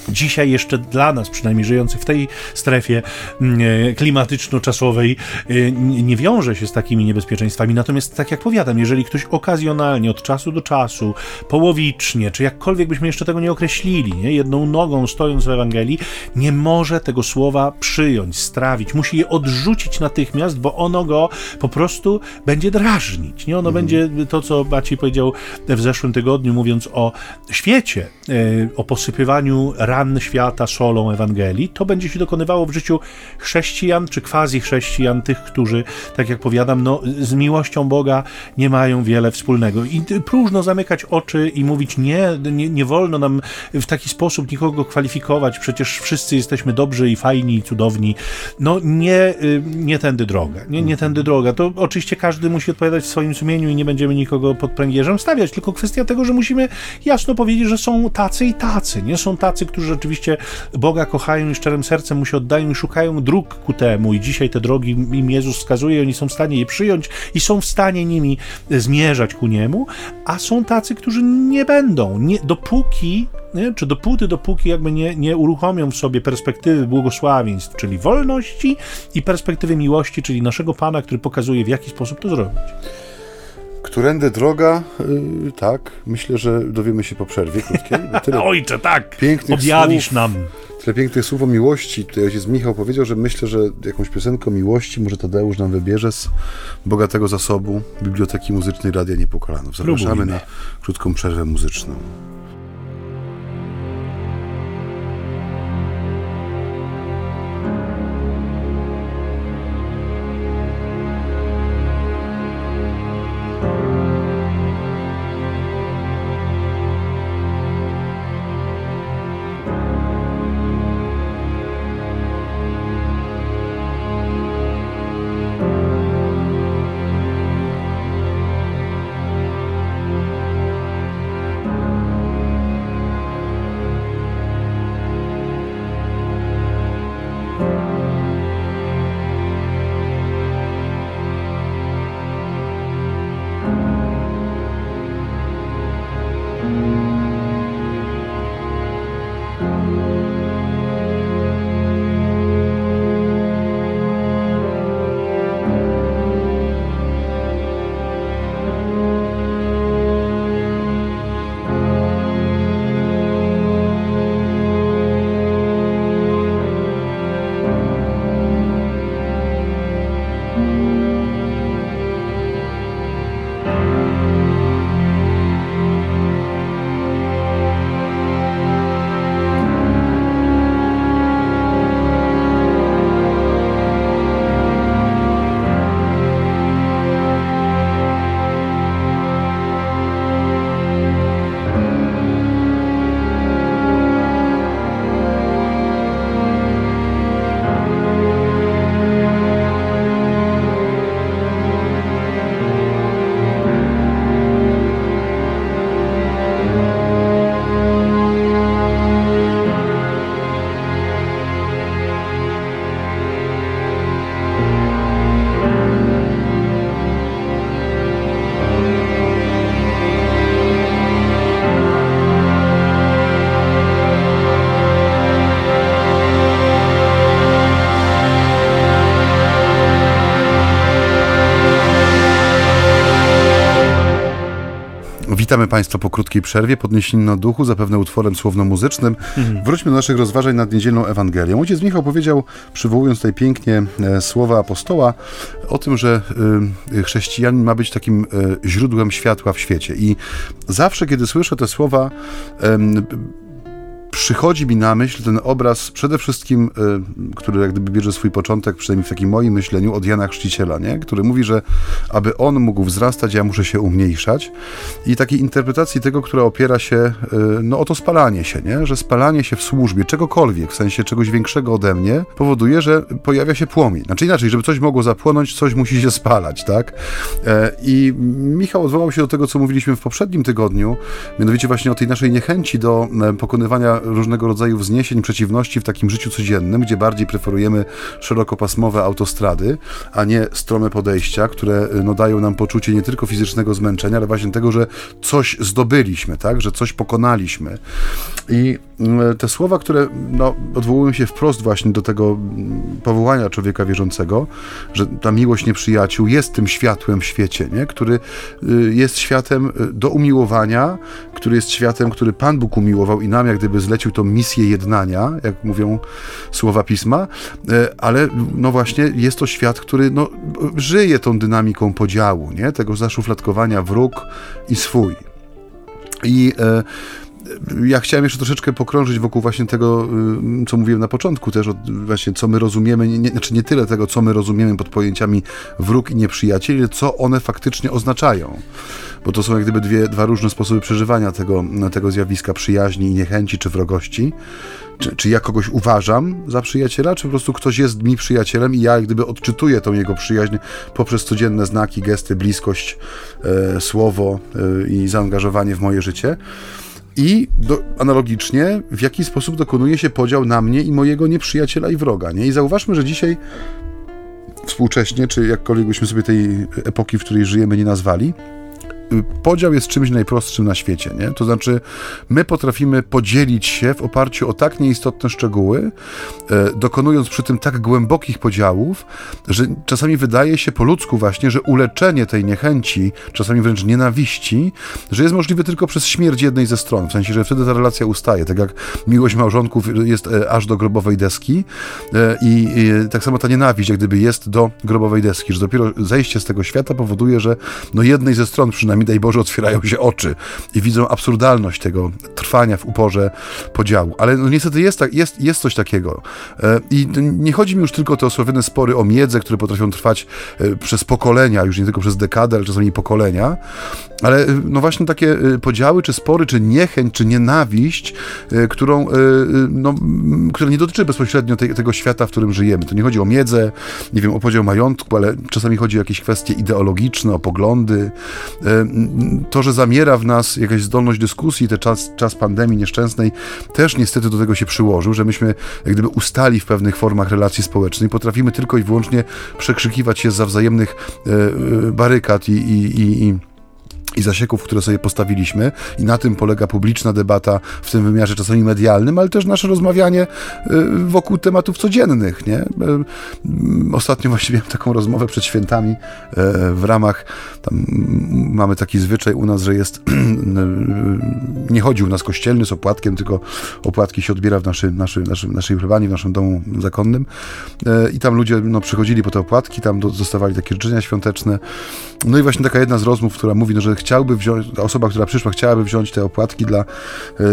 dzisiaj jeszcze dla nas, przynajmniej żyjących w tej strefie mm, e, klimatyczno-czasowej, e, nie wiąże się z takimi niebezpieczeństwami. Natomiast, tak jak powiadam, jeżeli ktoś okazjonalnie, od czasu do czasu, połowicznie, czy jakkolwiek byśmy jeszcze tego nie określili, nie? jedną nogą stojąc w Ewangelii, nie może tego słowa przyjąć, strawić, musi je odrzucić natychmiast, bo ono go po prostu będzie drażnić. Nie? Ono mhm. będzie to, co Maciej powiedział w zeszłym tygodniu, mówiąc o świecie, e, o posypywaniu ran świata solą Ewangelii, to będzie się dokonywało w życiu chrześcijan czy quasi-chrześcijan, tych, którzy, tak jak powiadam, no, z miłością Boga nie mają wiele wspólnego. I próżno zamykać oczy i mówić nie, nie, nie wolno nam w taki sposób nikogo kwalifikować, przecież wszyscy jesteśmy dobrzy i fajni i cudowni. No nie, y, nie tędy droga. Nie, nie tędy droga. To oczywiście każdy musi odpowiadać w swoim sumieniu i nie będziemy nikogo pod pręgierzem stawiać, tylko kwestia tego, że musimy jasno powiedzieć, że są tacy i tacy. Nie są tacy, którzy rzeczywiście Boga kochają i szczerym sercem mu się oddają i szukają dróg ku temu. I dzisiaj te drogi im Jezus wskazuje, oni są w stanie je przyjąć i są w stanie nimi zmierzać ku niemu, a są tacy, którzy nie będą. Nie, dopóki nie? czy dopóty, dopóki jakby nie, nie uruchomią w sobie perspektywy błogosławieństw, czyli wolności i perspektywy miłości, czyli naszego Pana, który pokazuje, w jaki sposób to zrobić. Którędy droga? Yy, tak, myślę, że dowiemy się po przerwie krótkiej. Tyle [laughs] Ojcze, tak! Pięknych Objawisz słów, nam. Tyle pięknych słów o miłości. Tutaj ojciec Michał powiedział, że myślę, że jakąś piosenkę o miłości może Tadeusz nam wybierze z bogatego zasobu Biblioteki Muzycznej Radia Niepokalanów. Zapraszamy Próbujmy. na krótką przerwę muzyczną. Witamy Państwa po krótkiej przerwie, podniesieni na duchu, zapewne utworem słowno-muzycznym. Mhm. Wróćmy do naszych rozważań nad niedzielną Ewangelią. Ojciec Michał powiedział, przywołując tutaj pięknie e, słowa apostoła, o tym, że y, chrześcijanin ma być takim y, źródłem światła w świecie. I zawsze, kiedy słyszę te słowa, przychodzi mi na myśl ten obraz przede wszystkim, y, który jak gdyby bierze swój początek, przynajmniej w takim moim myśleniu, od Jana Chrzciciela, nie? który mówi, że aby on mógł wzrastać, ja muszę się umniejszać. I takiej interpretacji tego, która opiera się y, no, o to spalanie się, nie? że spalanie się w służbie czegokolwiek, w sensie czegoś większego ode mnie, powoduje, że pojawia się płomień. Znaczy inaczej, żeby coś mogło zapłonąć, coś musi się spalać, tak? E, I Michał odwołał się do tego, co mówiliśmy w poprzednim tygodniu, mianowicie właśnie o tej naszej niechęci do e, pokonywania różnego rodzaju wzniesień, przeciwności w takim życiu codziennym, gdzie bardziej preferujemy szerokopasmowe autostrady, a nie strome podejścia, które y, no, dają nam poczucie nie tylko fizycznego zmęczenia, ale właśnie tego, że coś zdobyliśmy, tak? że coś pokonaliśmy. I te słowa, które no, odwołują się wprost właśnie do tego mm, powołania człowieka wierzącego, że ta miłość nieprzyjaciół jest tym światłem w świecie, nie? który y, jest światem do umiłowania, który jest światem, który Pan Bóg umiłował i nam jak gdyby zlecił zlecił tą misję jednania, jak mówią słowa pisma, e, ale no właśnie jest to świat, który no, żyje tą dynamiką podziału, nie? tego zaszufladkowania wróg i swój. I e, ja chciałem jeszcze troszeczkę pokrążyć wokół właśnie tego, y, co mówiłem na początku też, właśnie co my rozumiemy, nie, znaczy nie tyle tego, co my rozumiemy pod pojęciami wróg i nieprzyjaciel, ile co one faktycznie oznaczają. Bo to są jak gdyby dwie, dwa różne sposoby przeżywania tego, tego zjawiska przyjaźni i niechęci czy wrogości. Czy, czy ja kogoś uważam za przyjaciela, czy po prostu ktoś jest mi przyjacielem i ja jak gdyby odczytuję tą jego przyjaźń poprzez codzienne znaki, gesty, bliskość, e, słowo e, i zaangażowanie w moje życie. I do, analogicznie, w jaki sposób dokonuje się podział na mnie i mojego nieprzyjaciela i wroga. Nie? I zauważmy, że dzisiaj współcześnie, czy jakkolwiek byśmy sobie tej epoki, w której żyjemy, nie nazwali, podział jest czymś najprostszym na świecie, nie? To znaczy, my potrafimy podzielić się w oparciu o tak nieistotne szczegóły, e, dokonując przy tym tak głębokich podziałów, że czasami wydaje się po ludzku właśnie, że uleczenie tej niechęci, czasami wręcz nienawiści, że jest możliwe tylko przez śmierć jednej ze stron, w sensie, że wtedy ta relacja ustaje, tak jak miłość małżonków jest e, aż do grobowej deski e, i tak samo ta nienawiść, jak gdyby jest do grobowej deski, że dopiero zejście z tego świata powoduje, że no jednej ze stron przynajmniej, daj Boże, otwierają się oczy i widzą absurdalność tego trwania w uporze podziału. Ale no niestety jest, tak, jest, jest coś takiego. E, I nie chodzi mi już tylko o te osławione spory o miedzę, które potrafią trwać przez pokolenia, już nie tylko przez dekadę, ale czasami pokolenia, ale no właśnie takie podziały, czy spory, czy niechęć, czy nienawiść, którą, no, która nie dotyczy bezpośrednio te, tego świata, w którym żyjemy. To nie chodzi o miedzę, nie wiem, o podział majątku, ale czasami chodzi o jakieś kwestie ideologiczne, o poglądy. To, że zamiera w nas jakaś zdolność dyskusji, ten czas, czas pandemii nieszczęsnej też niestety do tego się przyłożył, że myśmy jak gdyby ustali w pewnych formach relacji społecznych, potrafimy tylko i wyłącznie przekrzykiwać się za wzajemnych e, e, barykad i, i, i i zasieków, które sobie postawiliśmy, i na tym polega publiczna debata w tym wymiarze czasami medialnym, ale też nasze rozmawianie y, wokół tematów codziennych. Nie? Y, ostatnio właśnie miałem taką rozmowę przed świętami y, w ramach, tam mamy taki zwyczaj u nas, że jest, [clears throat] nie chodzi u nas kościelny z opłatkiem, tylko opłatki się odbiera w naszym, naszym, naszym, naszej plebanii, w naszym domu zakonnym i tam ludzie no, przychodzili po te opłatki, tam dostawali takie życzenia świąteczne. No i właśnie taka jedna z rozmów, która mówi, no, że chciałby wziąć, osoba, która przyszła, chciałaby wziąć te opłatki dla y,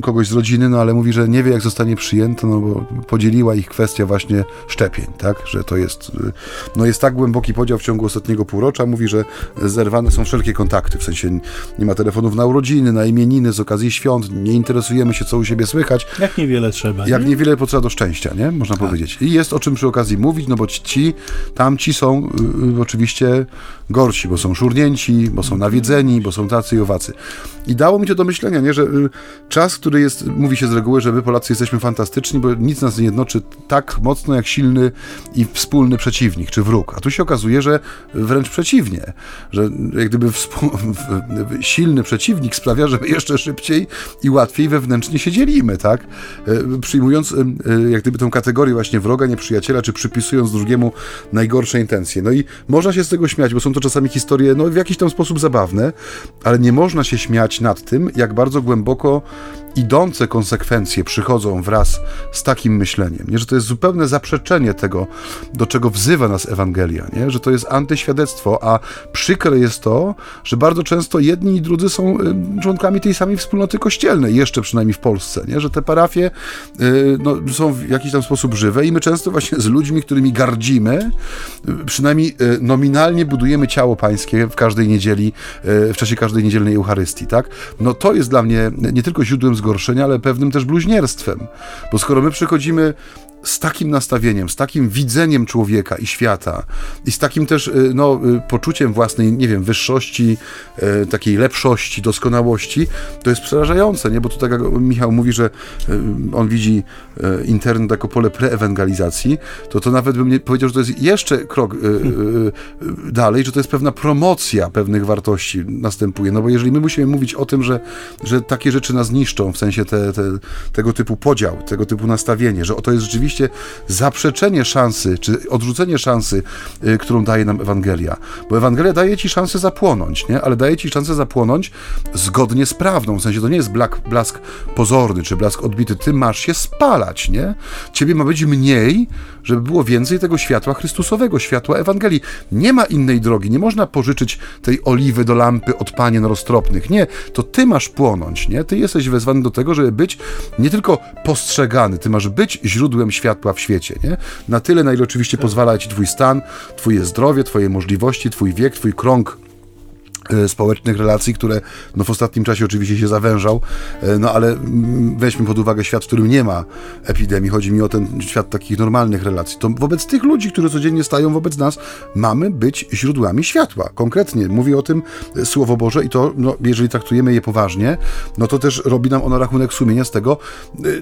kogoś z rodziny, no ale mówi, że nie wie, jak zostanie przyjęto, no bo podzieliła ich kwestia właśnie szczepień, tak, że to jest, y, no jest tak głęboki podział w ciągu ostatniego półrocza, mówi, że zerwane są wszelkie kontakty, w sensie nie ma telefonów na urodziny, na imieniny, z okazji świąt, nie interesujemy się, co u siebie słychać. Jak niewiele trzeba. Jak nie? niewiele potrzeba do szczęścia, nie? Można tak. powiedzieć. I jest o czym przy okazji mówić, no bo ci, tamci są y, y oczywiście gorsi, bo są szurnięci, bo są nawiedzeni, bo są tacy i owacy. I dało mi to do myślenia, nie, że y, czas, który jest, mówi się z reguły, że my Polacy jesteśmy fantastyczni, bo nic nas nie jednoczy tak mocno jak silny i wspólny przeciwnik, czy wróg. A tu się okazuje, że wręcz przeciwnie, że jak gdyby [laughs] silny przeciwnik sprawia, że my jeszcze szybciej i łatwiej wewnętrznie się dzielimy, tak? Y, przyjmując y, jak gdyby tą kategorię właśnie wroga, nieprzyjaciela, czy przypisując drugiemu najgorsze intencje. No i można się z tego śmiać, bo są to czasami historie, no w jakiś tam sposób zabawne, ale nie można się śmiać nad tym, jak bardzo głęboko idące konsekwencje przychodzą wraz z takim myśleniem, nie? że to jest zupełne zaprzeczenie tego, do czego wzywa nas Ewangelia, nie? że to jest antyświadectwo, a przykre jest to, że bardzo często jedni i drudzy są y, członkami tej samej wspólnoty kościelnej, jeszcze przynajmniej w Polsce, nie? że te parafie y, no, są w jakiś tam sposób żywe i my często właśnie z ludźmi, którymi gardzimy, y, przynajmniej nominalnie budujemy ciało pańskie w każdej niedzieli, w czasie każdej niedzielnej Eucharystii, tak? No to jest dla mnie nie tylko źródłem zgorszenia, ale pewnym też bluźnierstwem. Bo skoro my przychodzimy z takim nastawieniem, z takim widzeniem człowieka i świata i z takim też y, no, y, poczuciem własnej, nie wiem, wyższości, y, takiej lepszości, doskonałości, to jest przerażające, nie? Bo tu tak jak Michał mówi, że on widzi internet jako pole preewangelizacji, to to nawet bym nie powiedział, że to jest jeszcze krok dalej, że to jest pewna promocja pewnych wartości następuje, no bo jeżeli my musimy mówić o tym, że, że takie rzeczy nas niszczą, w sensie te, te, tego typu podział, tego typu nastawienie, że to jest rzeczywiście rzeczywiście zaprzeczenie szansy, czy odrzucenie szansy, y, którą daje nam Ewangelia. Bo Ewangelia daje ci szansę zapłonąć, nie? ale daje ci szansę zapłonąć zgodnie z prawdą. W sensie to nie jest blask, blask pozorny, czy blask odbity. Ty masz się spalać, nie? Ciebie ma być mniej, żeby było więcej tego światła Chrystusowego, światła Ewangelii. Nie ma innej drogi. Nie można pożyczyć tej oliwy do lampy od panien roztropnych. Nie, to ty masz płonąć, nie? Ty jesteś wezwany do tego, żeby być nie tylko postrzegany, ty masz być źródłem światła światła w świecie, nie? Na tyle, na ile oczywiście pozwala ci twój stan, twoje zdrowie, twoje możliwości, twój wiek, twój krąg społecznych relacji, które no, w ostatnim czasie oczywiście się zawężał, e, no ale mm, weźmy pod uwagę świat, w którym nie ma epidemii, chodzi mi o ten świat takich normalnych relacji, to wobec tych ludzi, którzy codziennie stają wobec nas, mamy być źródłami światła. Konkretnie mówi o tym e, Słowo Boże i to, no, jeżeli traktujemy je poważnie, no to też robi nam ono rachunek sumienia z tego,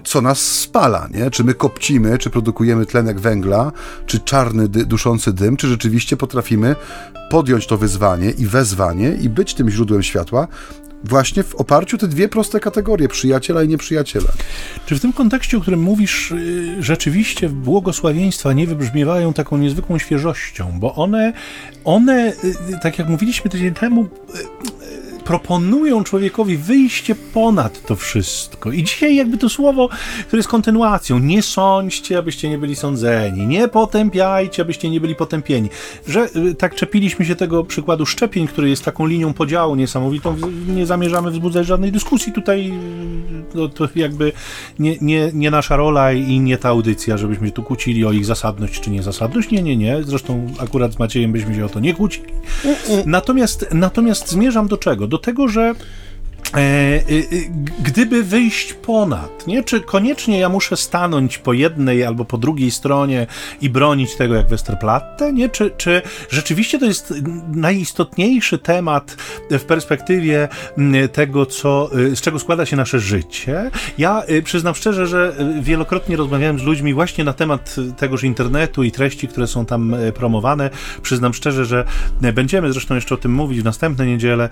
co nas spala, nie? Czy my kopcimy, czy produkujemy tlenek węgla, czy czarny, duszący dym, czy rzeczywiście potrafimy podjąć to wyzwanie i wezwanie i być tym źródłem światła, właśnie w oparciu o te dwie proste kategorie, przyjaciela i nieprzyjaciela. Czy w tym kontekście, o którym mówisz, y, rzeczywiście błogosławieństwa nie wybrzmiewają taką niezwykłą świeżością, bo one, one y, tak jak mówiliśmy tydzień temu, proponują człowiekowi wyjście ponad to wszystko. I dzisiaj jakby to słowo, które jest kontynuacją, nie sądźcie, abyście nie byli sądzeni, nie potępiajcie, abyście nie byli potępieni. Że y, tak czepiliśmy się tego przykładu szczepień, który jest taką linią podziału niesamowitą, nie zamierzamy wzbudzać żadnej dyskusji tutaj, y, no, to jakby nie, nie, nie nasza rola i nie ta audycja, żebyśmy się tu kłócili o ich zasadność czy niezasadność. Nie, nie, nie. Zresztą akurat z Maciejem byśmy się o to nie kłócili. Natomiast, natomiast zmierzam do czego? Do tego, że gdyby wyjść ponad, nie? Czy koniecznie ja muszę stanąć po jednej albo po drugiej stronie i bronić tego jak Westerplatte, nie? Czy, czy rzeczywiście to jest najistotniejszy temat w perspektywie tego, co, e, z czego składa się nasze życie? Ja przyznam szczerze, że wielokrotnie rozmawiałem z ludźmi właśnie na temat tegoż internetu i treści, które są tam promowane. Przyznam szczerze, że będziemy zresztą jeszcze o tym mówić w następne niedzielę.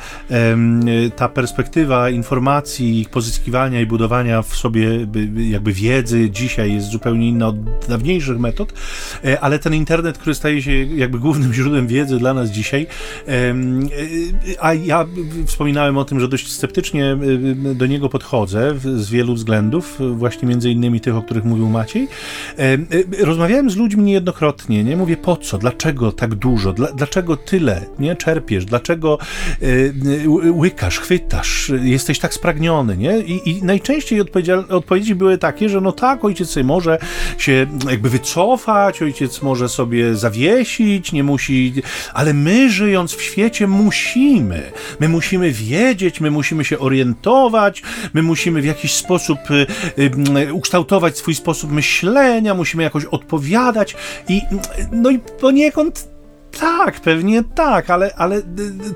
Ta perspektywa informacji, ich pozyskiwania i budowania w sobie jakby wiedzy dzisiaj jest zupełnie inna od dawniejszych metod, e, ale ten internet, który staje się jakby głównym [laughs] źródłem wiedzy dla nas dzisiaj, e, a ja wspominałem o tym, że dość sceptycznie e, do niego podchodzę z wielu względów, właśnie między innymi tych, o których mówił Maciej. Rozmawiałem z ludźmi niejednokrotnie, nie? Mówię, po co, dlaczego tak dużo, dlaczego tyle, nie? Czerpiesz, dlaczego łykasz, chwytasz, jesteś tak spragniony, nie? I, i najczęściej odpowiedzi były takie, że no tak, ojciec może się jakby wycofać, ojciec może sobie zawiesić, nie musi, ale my żyjąc w świecie musimy. My musimy wiedzieć, my musimy się orientować, my musimy w jakiś sposób y, y, ukształtować swój sposób myślenia, musimy jakoś odpowiadać i no i poniekąd tak, pewnie tak, ale, ale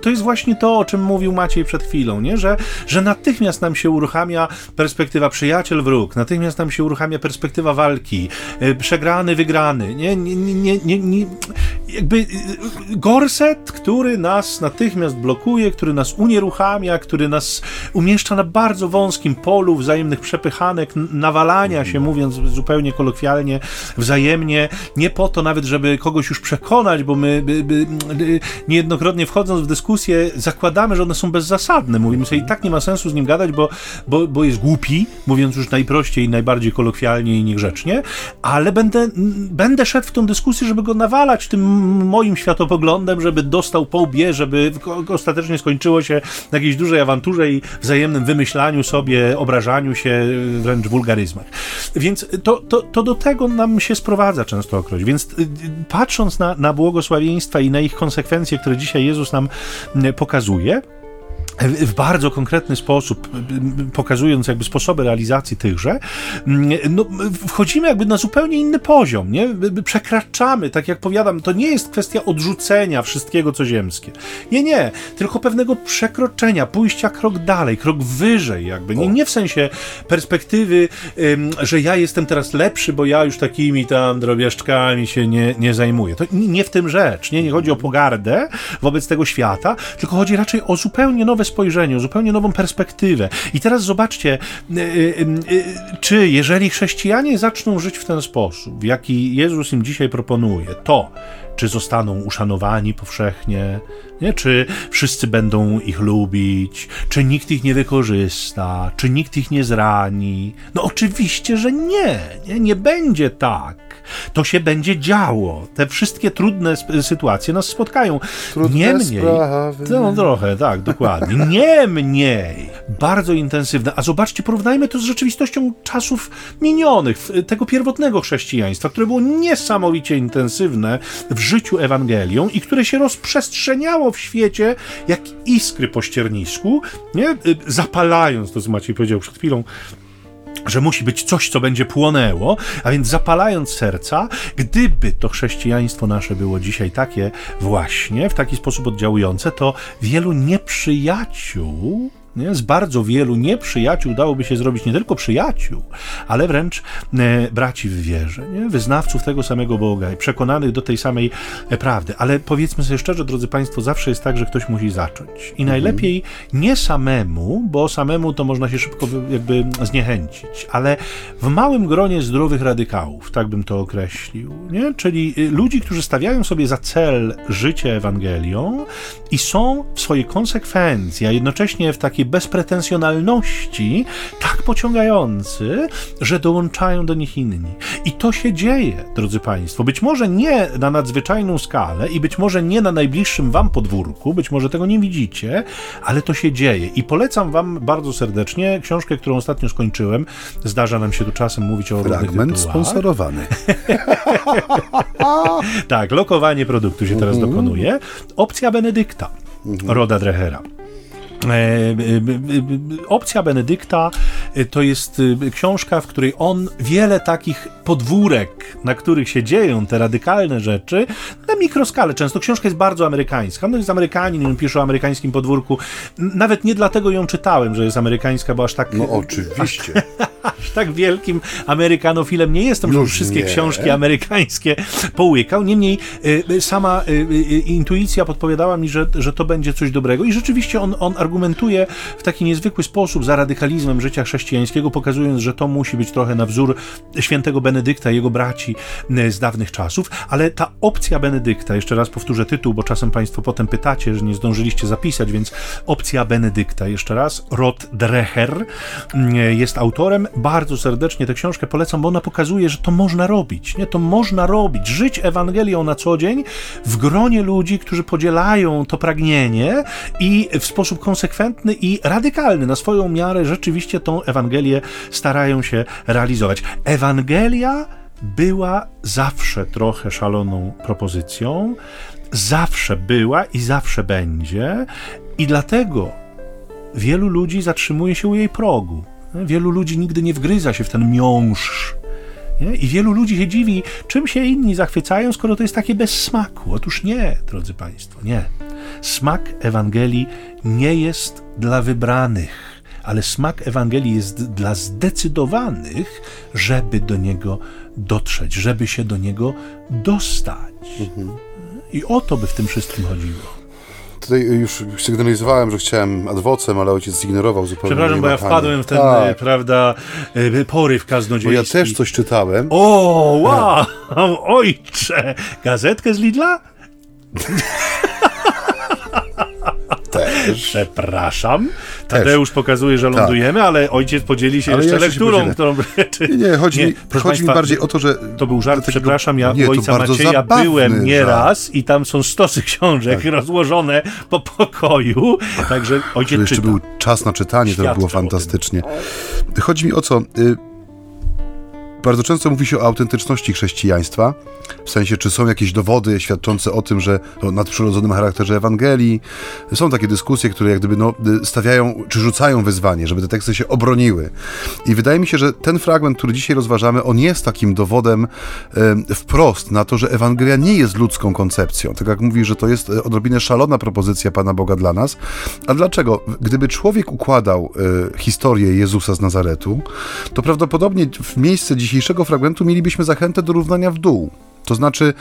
to jest właśnie to, o czym mówił Maciej przed chwilą, nie? Że, że natychmiast nam się uruchamia perspektywa przyjaciel-wróg, natychmiast nam się uruchamia perspektywa walki, e, przegrany, wygrany, nie? nie, nie, nie, nie jakby gorset, który nas natychmiast blokuje, który nas unieruchamia, który nas umieszcza na bardzo wąskim polu wzajemnych przepychanek, nawalania się, mówiąc zupełnie kolokwialnie, wzajemnie, nie po to nawet, żeby kogoś już przekonać, bo my niejednokrotnie wchodząc w dyskusję, zakładamy, że one są bezzasadne. Mówimy sobie, i tak nie ma sensu z nim gadać, bo, bo, bo jest głupi, mówiąc już najprościej, najbardziej kolokwialnie i niegrzecznie, ale będę, będę szedł w tą dyskusję, żeby go nawalać tym moim światopoglądem, żeby dostał po łbie, żeby ostatecznie skończyło się na jakiejś dużej awanturze i wzajemnym wymyślaniu sobie, obrażaniu się, wręcz wulgaryzmach. Więc to, to, to do tego nam się sprowadza częstokroć. Więc y, patrząc na, na błogosławieństwo, i na ich konsekwencje, które dzisiaj Jezus nam pokazuje, w bardzo konkretny sposób, pokazując jakby sposoby realizacji tychże, no, wchodzimy jakby na zupełnie inny poziom, nie? Przekraczamy, tak jak powiadam, to nie jest kwestia odrzucenia wszystkiego, co ziemskie. Nie, nie, tylko pewnego przekroczenia, pójścia krok dalej, krok wyżej jakby. Nie, nie w sensie perspektywy, że ja jestem teraz lepszy, bo ja już takimi tam drobiażdżkami się nie, nie zajmuję. To nie w tym rzecz, nie? Nie chodzi o pogardę wobec tego świata, tylko chodzi raczej o zupełnie nowe spojrzenie, zupełnie nową perspektywę. I teraz zobaczcie, y, y, y, czy jeżeli chrześcijanie zaczną żyć w ten sposób, jaki Jezus im dzisiaj proponuje, to czy zostaną uszanowani powszechnie, nie? czy wszyscy będą ich lubić, czy nikt ich nie wykorzysta, czy nikt ich nie zrani. No oczywiście, że nie, nie, nie będzie tak to się będzie działo. Te wszystkie trudne sytuacje nas spotkają. Trudne Niemniej, sprawy. No trochę, tak, dokładnie. Niemniej, bardzo intensywne. A zobaczcie, porównajmy to z rzeczywistością czasów minionych, tego pierwotnego chrześcijaństwa, które było niesamowicie intensywne w życiu Ewangelią i które się rozprzestrzeniało w świecie jak iskry po ściernisku, nie? zapalając, to co Maciej powiedział przed chwilą, że musi być coś, co będzie płonęło, a więc zapalając serca, gdyby to chrześcijaństwo nasze było dzisiaj takie właśnie, w taki sposób oddziałujące, to wielu nieprzyjaciół Nie? Z bardzo wielu nieprzyjaciół dałoby się zrobić nie tylko przyjaciół, ale wręcz e, braci w wierze, nie? wyznawców tego samego Boga i przekonanych do tej samej e, prawdy. Ale powiedzmy sobie szczerze, drodzy Państwo, zawsze jest tak, że ktoś musi zacząć. I najlepiej nie samemu, bo samemu to można się szybko jakby zniechęcić, ale w małym gronie zdrowych radykałów, tak bym to określił. Nie? Czyli y, ludzi, którzy stawiają sobie za cel życie Ewangelią i są w swojej konsekwencji, a jednocześnie w takiej bezpretensjonalności tak pociągający, że dołączają do nich inni. I to się dzieje, drodzy Państwo. Być może nie na nadzwyczajną skalę i być może nie na najbliższym Wam podwórku, być może tego nie widzicie, ale to się dzieje. I polecam Wam bardzo serdecznie książkę, którą ostatnio skończyłem. Zdarza nam się tu czasem mówić o Fragment sponsorowany. [laughs] tak, lokowanie produktu się teraz mhm. dokonuje. Opcja Benedykta, mhm. Roda Drechera. E, e, e, opcja Benedykta to jest książka, w której on wiele takich podwórek, na których się dzieją te radykalne rzeczy, na mikroskalę często. Książka jest bardzo amerykańska. No jest Amerykanin, on pisze o amerykańskim podwórku. Nawet nie dlatego ją czytałem, że jest amerykańska, bo aż tak... No oczywiście. Aż, aż tak wielkim amerykanofilem nie jestem, że wszystkie nie. książki amerykańskie połykał. Niemniej sama intuicja podpowiadała mi, że, że to będzie coś dobrego i rzeczywiście on, on argumentuje w taki niezwykły sposób za radykalizmem życia chrześcijańskiego, pokazując, że to musi być trochę na wzór świętego Benedykta i jego braci z dawnych czasów, ale ta opcja Benedykta, jeszcze raz powtórzę tytuł, bo czasem Państwo potem pytacie, że nie zdążyliście zapisać, więc opcja Benedykta, jeszcze raz, Rod Dreher jest autorem. Bardzo serdecznie tę książkę polecam, bo ona pokazuje, że to można robić, nie? To można robić, żyć Ewangelią na co dzień w gronie ludzi, którzy podzielają to pragnienie i w sposób konsekwentny i radykalny na swoją miarę rzeczywiście tą Ewangelię starają się realizować. Ewangelia była zawsze trochę szaloną propozycją, zawsze była i zawsze będzie, i dlatego wielu ludzi zatrzymuje się u jej progu. Wielu ludzi nigdy nie wgryza się w ten miąższ. Nie? I wielu ludzi się dziwi, czym się inni zachwycają, skoro to jest takie bez smaku. Otóż nie, drodzy Państwo, nie. Smak Ewangelii nie jest dla wybranych, ale smak Ewangelii jest dla zdecydowanych, żeby do niego dotrzeć, żeby się do niego dostać. Mhm. I o to by w tym wszystkim chodziło. Tutaj już sygnalizowałem, że chciałem adwocem, ale ojciec zignorował zupełnie. Przepraszam, bo ja wpadłem w ten, tak. prawda, e, poryw kaznodziejski. Bo ja też coś czytałem. O, wow, [laughs] ojcze! Gazetkę z Lidla? [laughs] Przepraszam. Tadeusz Też. pokazuje, że tak. lądujemy, tak. ale ojciec podzieli się ale jeszcze ja lekturą, którą... Nie, [laughs] nie, chodzi, nie, mi, chodzi Państwa, mi bardziej o to, że... To był żart, takiego... przepraszam, ja nie, ojca Macieja byłem nieraz i tam są stosy książek tak. rozłożone po pokoju, także ojciec to jeszcze czyta. był czas na czytanie, to było fantastycznie. Chodzi mi o co... Y bardzo często mówi się o autentyczności chrześcijaństwa, w sensie, czy są jakieś dowody świadczące o tym, że o nadprzyrodzonym charakterze Ewangelii. Są takie dyskusje, które jak gdyby no, stawiają, czy rzucają wyzwanie, żeby te teksty się obroniły. I wydaje mi się, że ten fragment, który dzisiaj rozważamy, on jest takim dowodem wprost na to, że Ewangelia nie jest ludzką koncepcją. Tak jak mówi, że to jest e, odrobinę szalona propozycja Pana Boga dla nas. A dlaczego? Gdyby człowiek układał e, historię Jezusa z Nazaretu, to prawdopodobnie w miejsce dzisiejszego fragmentu mielibyśmy zachętę do równania w dół. To znaczy,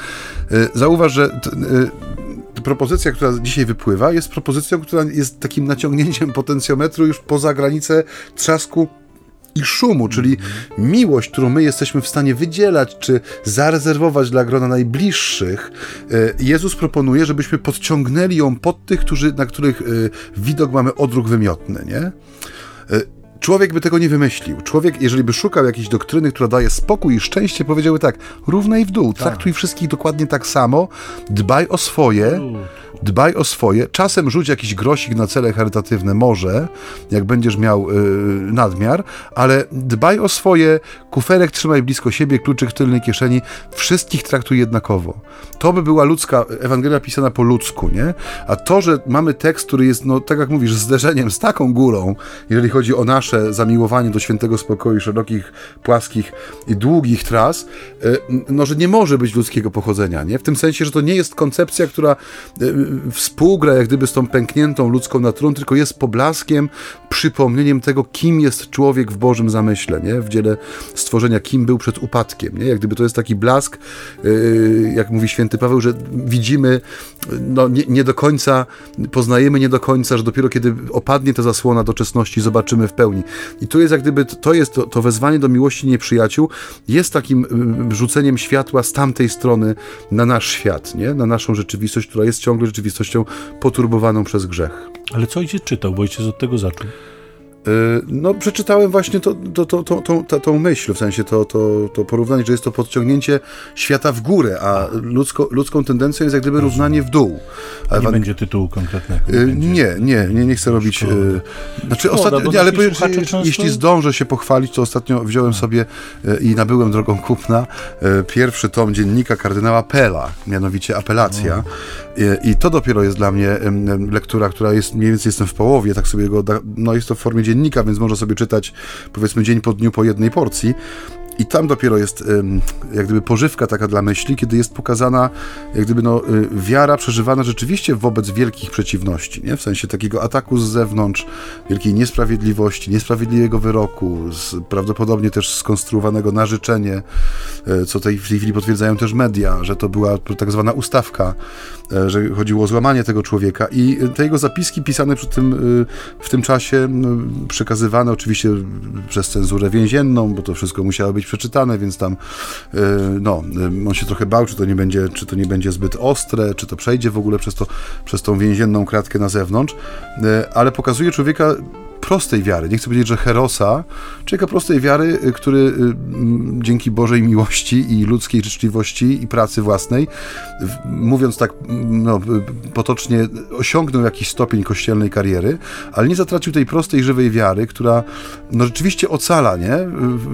y, zauważ, że y, propozycja, która dzisiaj wypływa, jest propozycją, która jest takim naciągnięciem [laughs] potencjometru już poza granicę trzasku i szumu, czyli miłość, którą my jesteśmy w stanie wydzielać czy zarezerwować dla grona najbliższych, y, Jezus proponuje, żebyśmy podciągnęli ją pod tych, którzy, na których widok mamy odruch wymiotny, nie? Człowiek by tego nie wymyślił. Człowiek, jeżeli by szukał jakiejś doktryny, która daje spokój i szczęście, powiedziałby tak, równaj w dół, tak. traktuj wszystkich dokładnie tak samo, dbaj o swoje, dbaj o swoje. Czasem rzuć jakiś grosik na cele charytatywne, może, jak będziesz miał yy, nadmiar, ale dbaj o swoje, kuferek trzymaj blisko siebie, kluczyk w tylnej kieszeni, wszystkich traktuj jednakowo. To by była ludzka, Ewangelia pisana po ludzku, nie? A to, że mamy tekst, który jest, no tak jak mówisz, zderzeniem z taką górą, jeżeli chodzi o nasze zamiłowanie do świętego spokoju, szerokich, płaskich i długich tras, yy, no, że nie może być ludzkiego pochodzenia, nie? W tym sensie, że to nie jest koncepcja, która yy, współgra jak gdyby z tą pękniętą ludzką naturą, tylko jest poblaskiem, przypomnieniem tego, kim jest człowiek w Bożym zamyśle, nie? w dziele stworzenia, kim był przed upadkiem. Nie? Jak gdyby to jest taki blask, yy, jak mówi święty Paweł, że widzimy, no, nie, nie, do końca, poznajemy nie do końca, że dopiero kiedy opadnie ta zasłona doczesności, zobaczymy w pełni. I tu jest jak gdyby, to jest to, to wezwanie do miłości nieprzyjaciół, jest takim yy, rzuceniem światła z tamtej strony na nasz świat, nie? na naszą rzeczywistość, która jest ciągle rzeczywistością poturbowaną przez grzech. Ale co ojciec czytał, bo ojciec od tego zaczął? Y, no, przeczytałem właśnie to, to, to, to, to, tą myśl, w sensie to, to, to porównanie, że jest to podciągnięcie świata w górę, a ludzko, ludzką tendencją jest jak gdyby równanie w dół. A nie będzie tytułu konkretnego? Nie, y, nie, nie, nie, chcę robić... Szkoda. Znaczy, Szkoda, ostatnio, nie, ale powiem, często... jeśli zdążę się pochwalić, to ostatnio wziąłem sobie i nabyłem drogą kupna pierwszy tom dziennika kardynała Pela, mianowicie Apelacja. I, I to dopiero jest dla mnie lektura, która jest, mniej więcej jestem w połowie, tak sobie go, no jest to w formie dziennika, więc można sobie czytać powiedzmy dzień po dniu po jednej porcji. I tam dopiero jest jak gdyby pożywka taka dla myśli, kiedy jest pokazana jak gdyby no, y, wiara przeżywana rzeczywiście wobec wielkich przeciwności, nie? w sensie takiego ataku z zewnątrz, wielkiej niesprawiedliwości, niesprawiedliwego wyroku, prawdopodobnie też skonstruowanego na życzenie, e, co tej, w tej chwili potwierdzają też media, że to była tak zwana ustawka, e, że chodziło o złamanie tego człowieka i te jego zapiski pisane przy tym, y, w tym czasie, przekazywane oczywiście przez cenzurę więzienną, bo to wszystko musiało być przeczytane, więc tam e, no, e, on się trochę bał, czy to nie będzie, czy to nie będzie zbyt ostre, czy to przejdzie w ogóle przez, to, przez tą więzienną kratkę na zewnątrz, e, ale pokazuje człowieka prostej wiary, nie chcę powiedzieć, że herosa, człowieka prostej wiary, y, który y, dzięki Bożej miłości i ludzkiej życzliwości i pracy własnej, mówiąc tak no, potocznie, osiągnął jakiś stopień kościelnej kariery, ale nie zatracił tej prostej, żywej wiary, która no, rzeczywiście ocala, nie?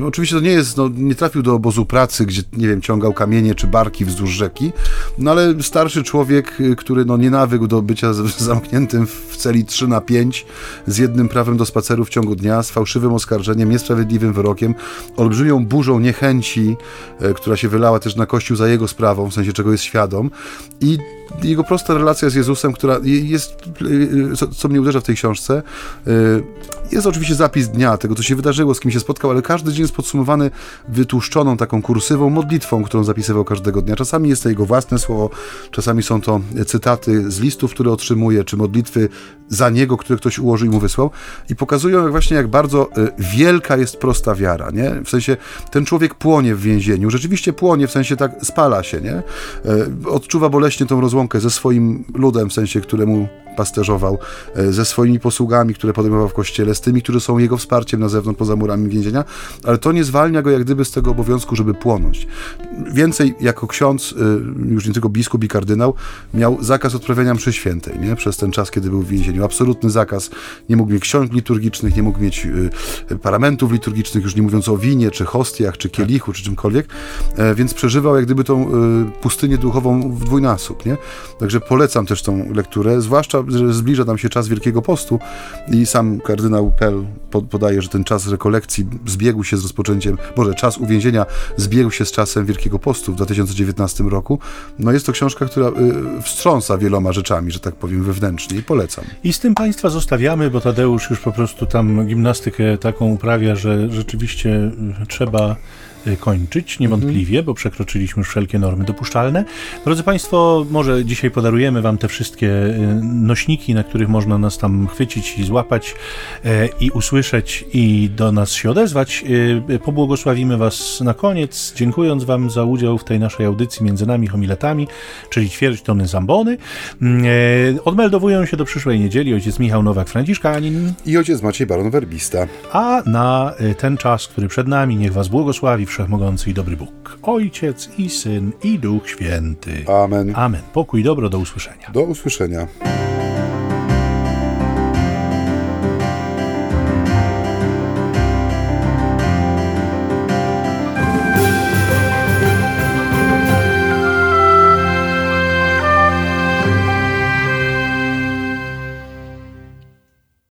Oczywiście to nie jest, no, nie trafił do obozu pracy, gdzie, nie wiem, ciągał kamienie czy barki wzdłuż rzeki, no ale starszy człowiek, y, który no, nie nawykł do bycia [laughs] zamkniętym w celi 3 na 5 z jednym prawem do spaceru w ciągu dnia z fałszywym oskarżeniem, niesprawiedliwym wyrokiem, olbrzymią burzą niechęci, e, która się wylała też na Kościół za jego sprawą, w sensie czego jest świadom i jego prosta relacja z Jezusem, która jest, e, co, mnie uderza w tej książce, e, jest oczywiście zapis dnia, tego co się wydarzyło, z kim się spotkał, ale każdy dzień jest podsumowany wytłuszczoną taką kursywą modlitwą, którą zapisywał każdego dnia. Czasami jest to jego własne słowo, czasami są to cytaty z listów, które otrzymuje, czy modlitwy za niego, które ktoś ułożył i mu wysłał i pokazują jak właśnie jak bardzo y, wielka jest prosta wiara, nie? W sensie ten człowiek płonie w więzieniu, rzeczywiście płonie, w sensie tak spala się, nie? Y, odczuwa boleśnie tą rozłąkę ze swoim ludem, w sensie któremu pasterzował, e, ze swoimi posługami, które podejmował w kościele, z tymi, którzy są jego wsparciem na zewnątrz, poza murami więzienia, ale to nie zwalnia go jak gdyby z tego obowiązku, żeby płonąć. Więcej, jako ksiądz, już nie tylko biskup i kardynał, miał zakaz odprawiania mszy świętej, nie? Przez ten czas, kiedy był w więzieniu. Absolutny zakaz. Nie mógł mieć ksiąg liturgicznych, nie mógł mieć e, paramentów liturgicznych, już nie mówiąc o winie, czy hostiach, czy kielichu, czy czymkolwiek, więc przeżywał jak gdyby tą pustynię duchową w dwójnasób, nie? Także polecam też tą lekturę, zwłaszcza że zbliża nam się czas Wielkiego Postu i sam kardynał Pell podaje, że ten czas rekolekcji zbiegł się z rozpoczęciem, może czas uwięzienia zbiegł się z czasem Wielkiego Postu w 2019 roku. No jest to książka, która y, wstrząsa wieloma rzeczami, że tak powiem, wewnętrznie i polecam. I z tym Państwa zostawiamy, bo Tadeusz już po prostu tam gimnastykę taką uprawia, że rzeczywiście trzeba kończyć, niewątpliwie, bo przekroczyliśmy już wszelkie normy dopuszczalne. Drodzy Państwo, może dzisiaj podarujemy Wam te wszystkie y, nośniki, na których można nas tam chwycić i złapać y, i usłyszeć i do nas się odezwać. Pobłogosławimy Was na koniec, dziękując Wam za udział w tej naszej audycji między nami homiletami, czyli ćwierć tony zambony. Odmeldowują się do przyszłej niedzieli ojciec Michał Nowak-Franciszkanin i ojciec Maciej Baron-Werbista. A na ten czas, który przed nami, niech Was błogosławi Wszechmogący i dobry Bóg, Ojciec i Syn i Duch Święty. Amen. Amen. Pokój dobro, do usłyszenia. Do usłyszenia.